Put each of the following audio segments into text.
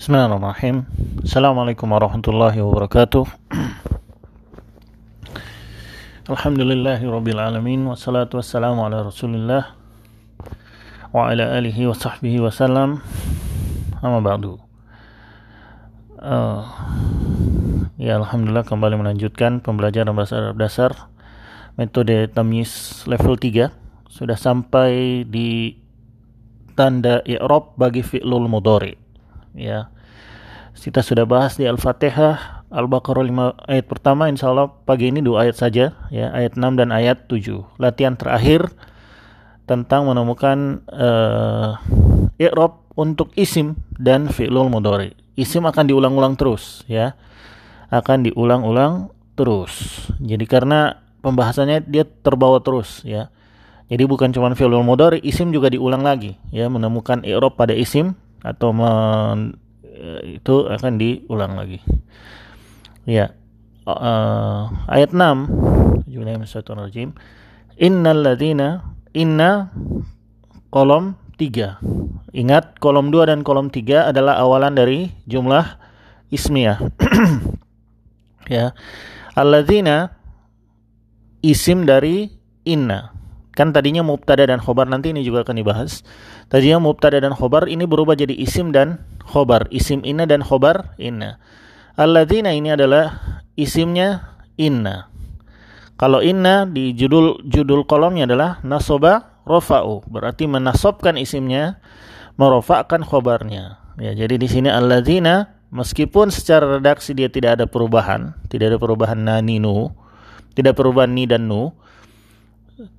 Bismillahirrahmanirrahim. Assalamualaikum warahmatullahi wabarakatuh. Alhamdulillahi rabbil alamin wassalatu wassalamu ala Rasulillah wa ala alihi wa sahbihi wasallam. Amma ba'du. Uh, ya alhamdulillah kembali melanjutkan pembelajaran bahasa Arab dasar metode tamyiz level 3 sudah sampai di tanda i'rab bagi fi'lul mudhari ya. Kita sudah bahas di Al-Fatihah Al-Baqarah 5 ayat pertama insya Allah pagi ini dua ayat saja ya ayat 6 dan ayat 7 latihan terakhir tentang menemukan uh, i'rab untuk isim dan fi'lul mudhari. Isim akan diulang-ulang terus ya. Akan diulang-ulang terus. Jadi karena pembahasannya dia terbawa terus ya. Jadi bukan cuma fi'lul mudhari isim juga diulang lagi ya menemukan i'rab pada isim atau men, eh, itu akan diulang lagi. Ya. Uh, ayat 6 Bismillahirrahmanirrahim. Innal ladzina inna kolom 3. Ingat kolom 2 dan kolom 3 adalah awalan dari jumlah ismiyah. ya. Alladzina isim dari inna. Kan tadinya mubtada dan khobar nanti ini juga akan dibahas. Tadinya mubtada dan khobar ini berubah jadi isim dan khobar. Isim inna dan khobar inna. Alladzina ini adalah isimnya inna. Kalau inna di judul judul kolomnya adalah nasoba rofa'u. Berarti menasobkan isimnya, merofakkan khobarnya. Ya, jadi di sini alladzina meskipun secara redaksi dia tidak ada perubahan, tidak ada perubahan naninu, tidak perubahan ni dan nu,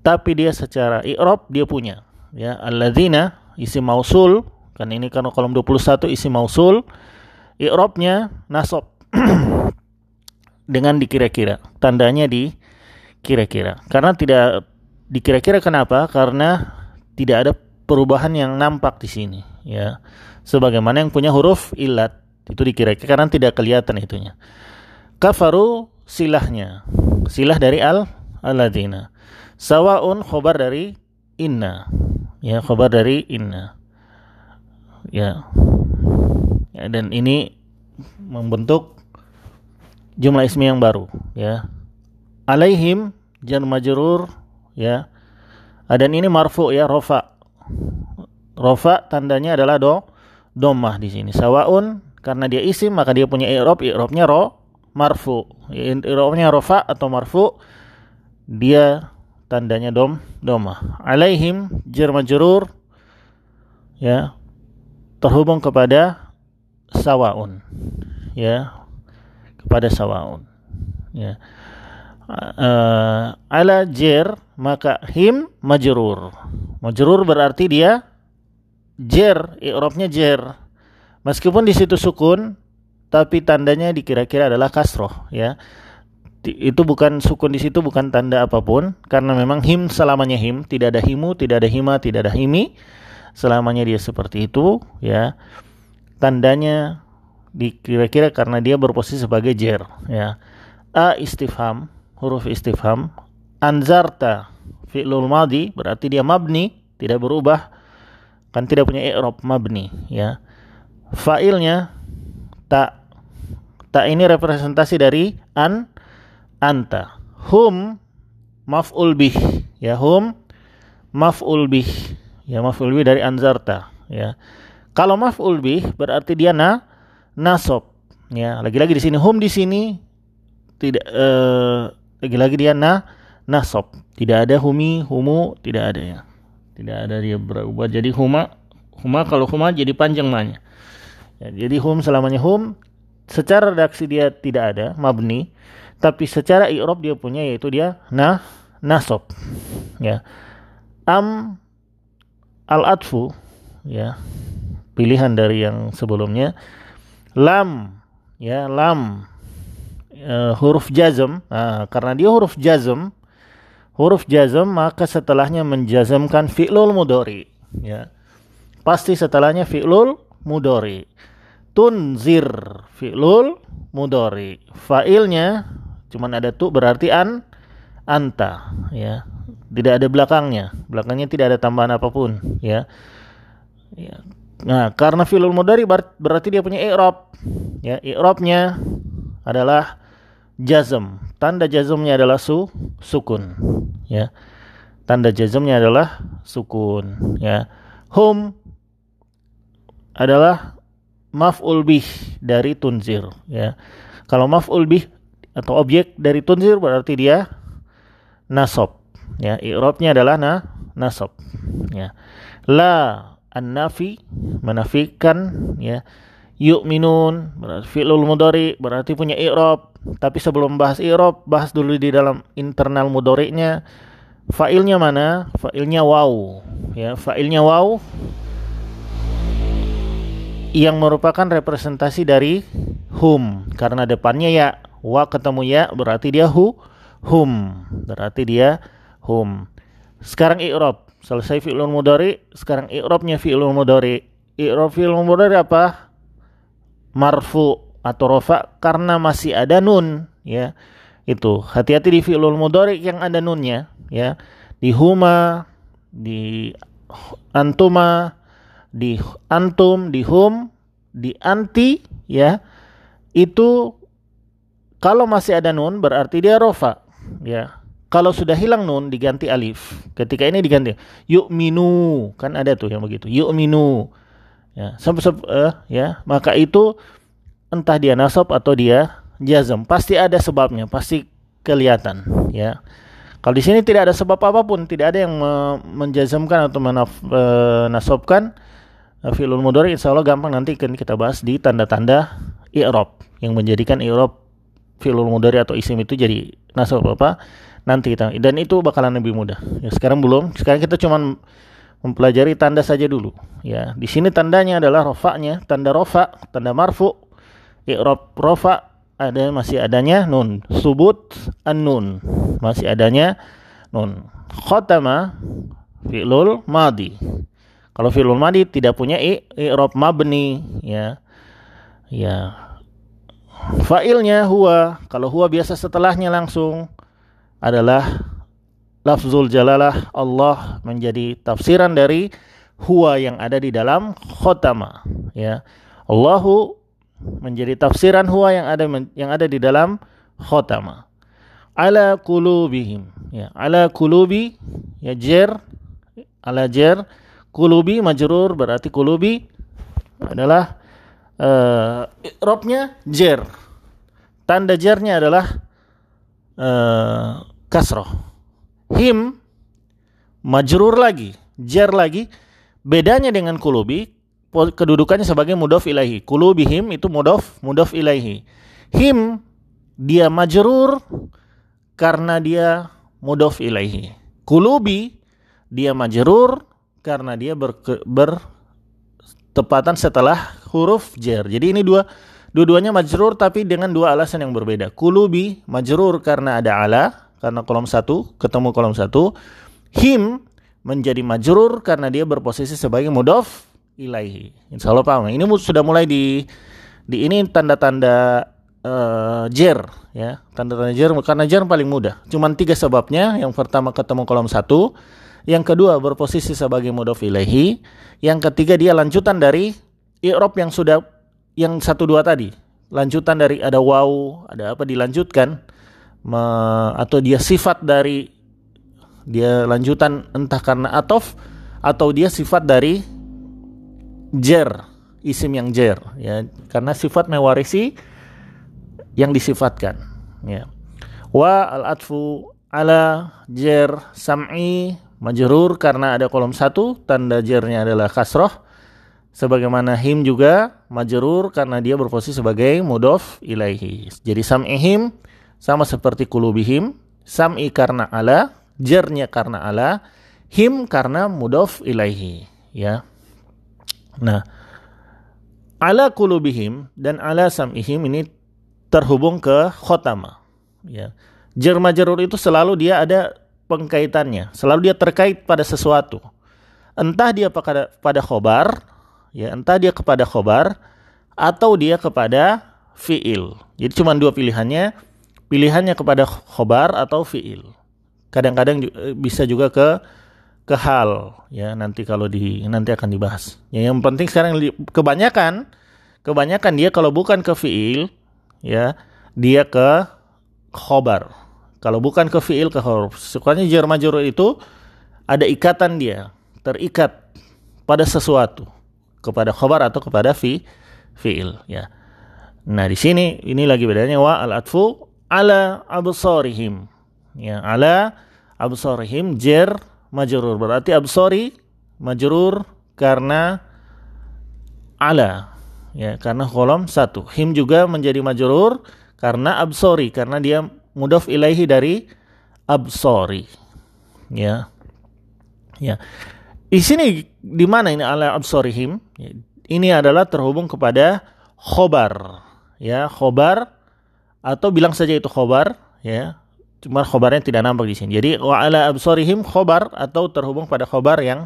tapi dia secara i'rab dia punya. Ya alladzina isi mausul kan ini kan kolom 21 isi mausul i'rabnya nasab. Dengan dikira-kira tandanya di kira-kira karena tidak dikira-kira kenapa? Karena tidak ada perubahan yang nampak di sini ya. Sebagaimana yang punya huruf ilat itu dikira-kira karena tidak kelihatan itunya. Kafaru silahnya. Silah dari al alladzina Sawaun khobar dari inna. Ya, khobar dari inna. Ya. ya dan ini membentuk jumlah ismi yang baru, ya. Alaihim jan majrur, ya. Dan ini marfu ya, rofa. Rofa tandanya adalah do domah di sini. Sawaun karena dia isim maka dia punya i'rab, i'rabnya ro marfu. I'rabnya rofa atau marfu dia tandanya dom doma alaihim jar majrur ya terhubung kepada sawaun ya kepada sawaun ya. Uh, ala jer maka him majrur majrur berarti dia jer i'rabnya jer meskipun di situ sukun tapi tandanya dikira-kira adalah kasroh ya itu bukan sukun di situ bukan tanda apa pun. Karena memang him selamanya him. Tidak ada himu tidak ada hima tidak ada himi. Selamanya dia seperti itu ya. Tandanya dikira-kira karena dia berposisi sebagai jer ya. A istifham huruf istifham. Anzarta fi'lul madi berarti dia mabni tidak berubah. Kan tidak punya i'rab mabni ya. Fa'ilnya tak tak ini representasi dari an anta. Hum maf'ul bih. Ya hum maf'ul bih. Ya maf'ul bih dari anzarta. Ya. Kalau maf'ul bih berarti dia na nasob. Ya lagi-lagi di sini hum di sini tidak eh, lagi-lagi dia na nasob. Tidak ada humi humu tidak ada ya. Tidak ada dia berubah jadi huma. Huma kalau huma jadi panjang namanya ya, jadi hum selamanya hum. Secara redaksi dia tidak ada mabni tapi secara i'rab dia punya yaitu dia nah nasab ya. Am al atfu ya pilihan dari yang sebelumnya. Lam ya lam uh, huruf jazm nah, karena dia huruf jazm huruf jazm maka setelahnya menjazmkan fi'lul mudori ya. Pasti setelahnya fi'lul mudori tunzir fi'lul mudori fa'ilnya cuman ada tu berarti an anta ya tidak ada belakangnya belakangnya tidak ada tambahan apa pun ya, ya. Nah, karena fi'lul mudhari ber berarti dia punya i'rab. Ya, i'rabnya adalah jazm. Tanda jazmnya adalah su sukun, ya. Tanda jazmnya adalah sukun, ya. Hum adalah maf'ul bih dari tunzir, ya. Kalau maf'ul bih atau objek dari tunzir berarti dia nasab, ya. I'rabnya adalah na nasab, ya. La an-nafi menafikan ya. Yu'minun berarti fi'lul mudhari berarti punya i'rab. Tapi sebelum bahas i'rab bahas dulu di dalam internal mudhari'nya. Fa'ilnya mana? Fa'ilnya waw. Ya fa'ilnya waw yang merupakan representasi dari hum karena depannya ya wa ketemu ya berarti dia hu hum. Berarti dia hum. Sekarang i'rab. Selesai fi'lul mudhari sekarang i'rabnya fi'lul mudhari. I'rab fi'lul mudhari apa? Marfu atau rofa karena masih ada nun ya. Itu. Hati-hati di fi'lul mudhari yang ada nunnya ya. Di huma di antuma di antum di hum di anti ya. Itu kalau masih ada nun berarti dia rofa. Ya. Kalau sudah hilang nun diganti alif. Ketika ini diganti. Yuk minu kan ada tuh yang begitu. Yuk minu ya sampai uh, ya. Maka itu entah dia nasab atau dia jazm pasti ada sebabnya. Pasti kelihatan. Ya. Kalau di sini tidak ada sebab apa pun, tidak ada yang me menjazmkan atau menasabkan uh, fi'lul mudhari. Insya Allah gampang nanti kan kita bahas di tanda-tanda i'rab yang menjadikan i'rab fi'lul mudhari atau isim itu jadi nasab apa nanti kita dan itu bakalan lebih mudah. Ya sekarang belum. Sekarang kita cuma mempelajari tanda saja dulu. Ya, di sini tandanya adalah rofaknya, tanda rofa, tanda marfu, i'rab rofa ada masih adanya nun, subut an-nun, masih adanya nun. Khotama fi'lul madi. Kalau fi'lul madi tidak punya i'rab mabni ya. Ya. Fa'ilnya huwa, kalau huwa biasa setelahnya langsung adalah lafzul jalalah Allah menjadi tafsiran dari huwa yang ada di dalam khotama ya. Allahu menjadi tafsiran huwa yang ada yang ada di dalam khotama. Ala kulubihim ya. Ala kulubi ya jer ala jer. Kulubi majrur berarti kulubi adalah uh, robnya jer tanda jernya adalah uh, kasroh. Him majrur lagi, jar lagi. Bedanya dengan kulubi, kedudukannya sebagai mudof ilahi. Kulubihim itu mudof, mudof ilahi. Him dia majrur karena dia mudof ilahi. Kulubi dia majrur karena dia ber, bertepatan setelah huruf jar. Jadi ini dua dua-duanya majrur tapi dengan dua alasan yang berbeda. Kulubi majrur karena ada ala karena kolom satu ketemu kolom satu. Him menjadi majrur karena dia berposisi sebagai mudof ilaihi. Insya Allah paham. Ini sudah mulai di di ini tanda-tanda uh, jer ya tanda-tanda jer karena jer paling mudah. Cuman tiga sebabnya. Yang pertama ketemu kolom satu, yang kedua berposisi sebagai mudof ilaihi, yang ketiga dia lanjutan dari i'rab yang sudah yang satu dua tadi. Lanjutan dari ada wow, ada apa dilanjutkan. Me, atau dia sifat dari dia lanjutan entah karena atof atau dia sifat dari jer isim yang jer ya. Karena sifat mewarisi yang disifatkan ya. Wa al atfu ala jer sam'i majrur karena ada kolom satu tanda jernya adalah kasroh sebagaimana him juga majrur karena dia berposisi sebagai mudof ilaihi jadi sam'ihim sama seperti kulubihim, sam'i karena ala, jernya karena ala, him karena mudof ilaihi. Ya. Nah, ala kulubihim dan ala sam'ihim ini terhubung ke khotama. Ya. Jer majrur itu selalu dia ada pengkaitannya, selalu dia terkait pada sesuatu. Entah dia pada pada khobar, ya, entah dia kepada khobar atau dia kepada fiil. Jadi cuma dua pilihannya pilihannya kepada khobar atau fiil. Kadang-kadang bisa juga ke ke hal ya nanti kalau di nanti akan dibahas. Ya, yang penting sekarang kebanyakan kebanyakan dia kalau bukan ke fiil ya dia ke khobar. Kalau bukan ke fiil ke khobar. Sukanya jar majrur itu ada ikatan dia, terikat pada sesuatu kepada khobar atau kepada fi fiil ya. Nah, di sini ini lagi bedanya wa al atfu ala absarihim. Ya, ala absarihim jar majrur. Berarti absori majrur karena ala ya karena kolom satu. Him juga menjadi majrur karena absori karena dia mudaf ilaihi dari absori. Ya. Ya. Di sini di mana ini ala absorihim? Ya, ini adalah terhubung kepada khobar. Ya, khobar atau bilang saja itu khobar ya Cuma khobarnya tidak nampak di sini. Jadi wa ala absorihim khobar atau terhubung pada khobar yang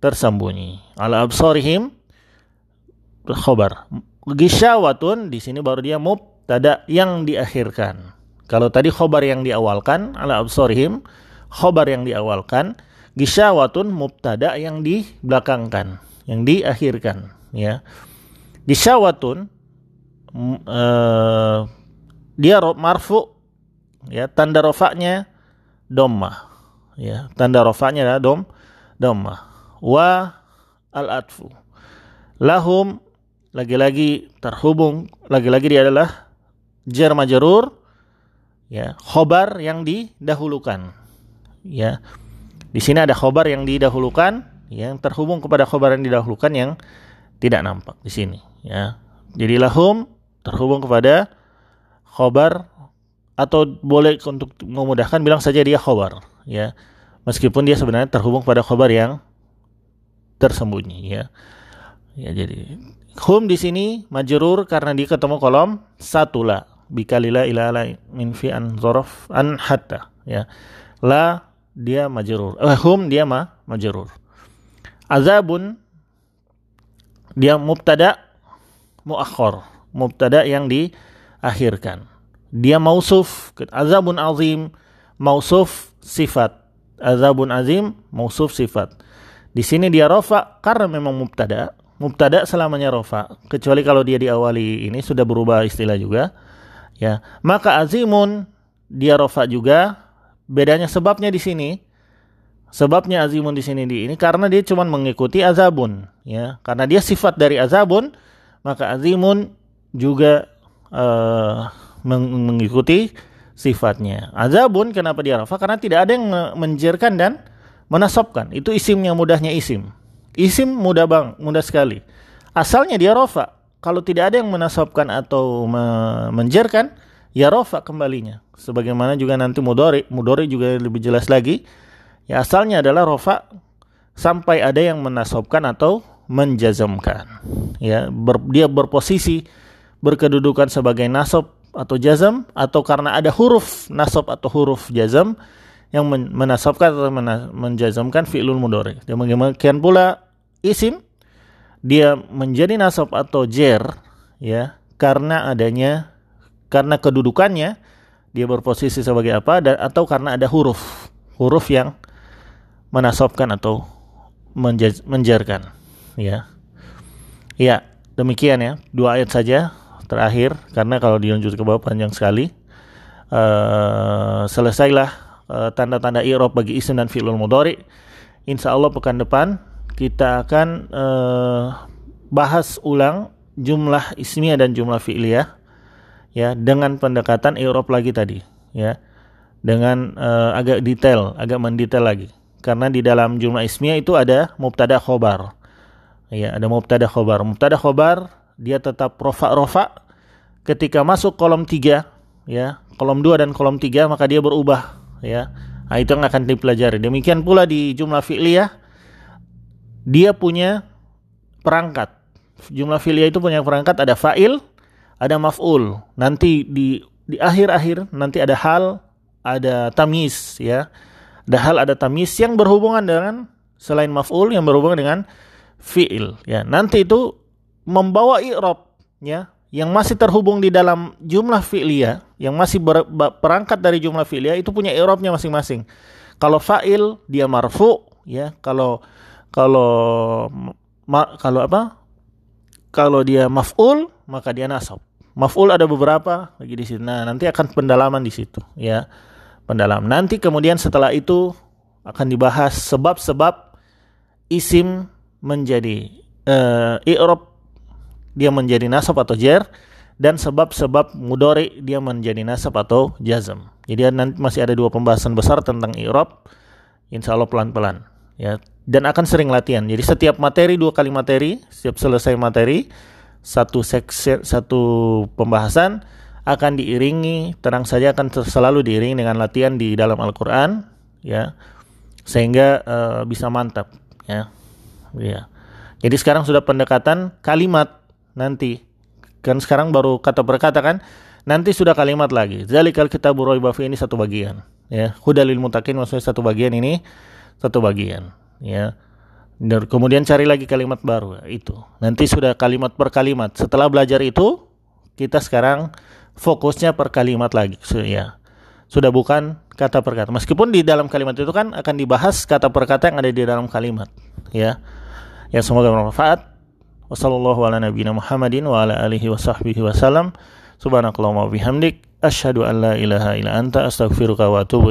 tersembunyi. Ala absorihim khobar. Gisyawatun di sini baru dia mubtada yang diakhirkan. Kalau tadi khobar yang diawalkan ala absorihim khobar yang diawalkan gisyawatun mubtada yang dibelakangkan, yang diakhirkan ya. Gisyawatun uh, dia marfu ya tanda rofaknya domma ya. Tanda rofaknya adalah dom domma wa al atfu lahum lagi-lagi terhubung lagi-lagi dia adalah jar majrur ya khobar yang didahulukan. Ya di sini ada khobar yang didahulukan yang terhubung kepada khobar yang didahulukan yang tidak nampak di sini. Ya jadi lahum terhubung kepada khobar atau boleh untuk memudahkan bilang saja dia khobar. Ya meskipun dia sebenarnya terhubung pada khobar yang tersembunyi. Ya ya jadi hum di sini majrur karena dia ketemu kolom bikalila ila ala min fi an zorof an hatta ya. La dia majrur. Eh, hum dia ma majrur. Azabun dia mubtada muakhir. Mubtada yang diakhirkan. Dia mausuf azabun azim mausuf sifat. Azabun azim mausuf sifat. Di sini dia rofa karena memang mubtada. Mubtada selamanya rofa. Kecuali kalau dia diawali ini sudah berubah istilah juga ya maka azimun dia rofa juga bedanya sebabnya di sini sebabnya azimun di sini di ini karena dia cuma mengikuti azabun ya karena dia sifat dari azabun maka azimun juga uh, mengikuti sifatnya. Azabun kenapa dia rafa? Karena tidak ada yang menjerkan dan menasobkan. Itu isimnya mudahnya isim. Isim mudah bang, mudah sekali. Asalnya dia rofa. Kalau tidak ada yang menasobkan atau menjerkan, ya rofa kembalinya. Sebagaimana juga nanti mudori, mudori juga lebih jelas lagi. Ya asalnya adalah rofa sampai ada yang menasobkan atau menjazamkan. Ya ber, dia berposisi berkedudukan sebagai nasob atau jazam atau karena ada huruf nasab atau huruf jazam yang menasabkan atau menjazamkan fi'lul mudhari. Demikian pula isim dia menjadi nasab atau jer ya karena adanya karena kedudukannya dia berposisi sebagai apa dan atau karena ada huruf huruf yang menasabkan atau menjaz, menjarkan ya ya demikian ya dua ayat saja terakhir karena kalau dilanjut ke bawah panjang sekali. Uh, selesailah uh, tanda-tanda i'rab bagi isim dan fi'lul mudhari. Insya Allah pekan depan kita akan uh, bahas ulang jumlah ismiyah dan jumlah fi'liyah ya dengan pendekatan i'rab lagi tadi ya. Dengan uh, agak detail, agak mendetail lagi. Karena di dalam jumlah ismiyah itu ada mubtada khobar. Ya, ada mubtada khobar. Mubtada khobar dia tetap rofa-rofa ketika masuk kolom 3 ya kolom 2 dan kolom 3 maka dia berubah ya nah, itu yang akan dipelajari demikian pula di jumlah fi'liyah dia punya perangkat. Jumlah fi'liyah itu punya perangkat. Ada fa'il ada maf'ul. Nanti di di akhir-akhir nanti ada hal ada tamis ya. Ada hal ada tamis yang berhubungan dengan selain maf'ul yang berhubungan dengan fi'il ya. Nanti itu membawa i'rab ya yang masih terhubung di dalam jumlah fi'liyah yang masih berangkat dari jumlah fi'liyah itu punya i'rabnya masing-masing. Kalau fa'il dia marfu ya. Kalau kalau ma, kalau apa? Kalau dia maf'ul maka dia nasab. Maf'ul ada beberapa lagi di sini nah nanti akan pendalaman di situ ya. Pendalam nanti kemudian setelah itu akan dibahas sebab-sebab isim menjadi uh, i'rab dia menjadi nasab atau jer dan sebab-sebab mudori dia menjadi nasab atau jazm. Jadi nanti masih ada dua pembahasan besar tentang i'rab. Insya Allah pelan-pelan ya dan akan sering latihan. Jadi setiap materi dua kali materi, setiap selesai materi satu seksi, satu pembahasan akan diiringi tenang saja akan selalu diiringi dengan latihan di dalam Al-Qur'an ya sehingga uh, bisa mantap ya. Ya. Jadi sekarang sudah pendekatan kalimat nanti kan sekarang baru kata berkata kan nanti sudah kalimat lagi zalikal kitabu raiba ini satu bagian ya hudalil mutakin maksudnya satu bagian ini satu bagian ya. Kemudian cari lagi kalimat baru itu. Nanti sudah kalimat per kalimat. Setelah belajar itu kita sekarang fokusnya per kalimat lagi ya. Sudah bukan kata per kata. Meskipun di dalam kalimat itu kan akan dibahas kata per kata yang ada di dalam kalimat ya. Ya semoga bermanfaat. Wassallallahu ala nabiyina Muhammadin wa ala alihi wa sahbihi wa salam. Subhanakallahumma bihamdik. Asyhadu an la ilaha illa anta astaghfiruka wa atubu.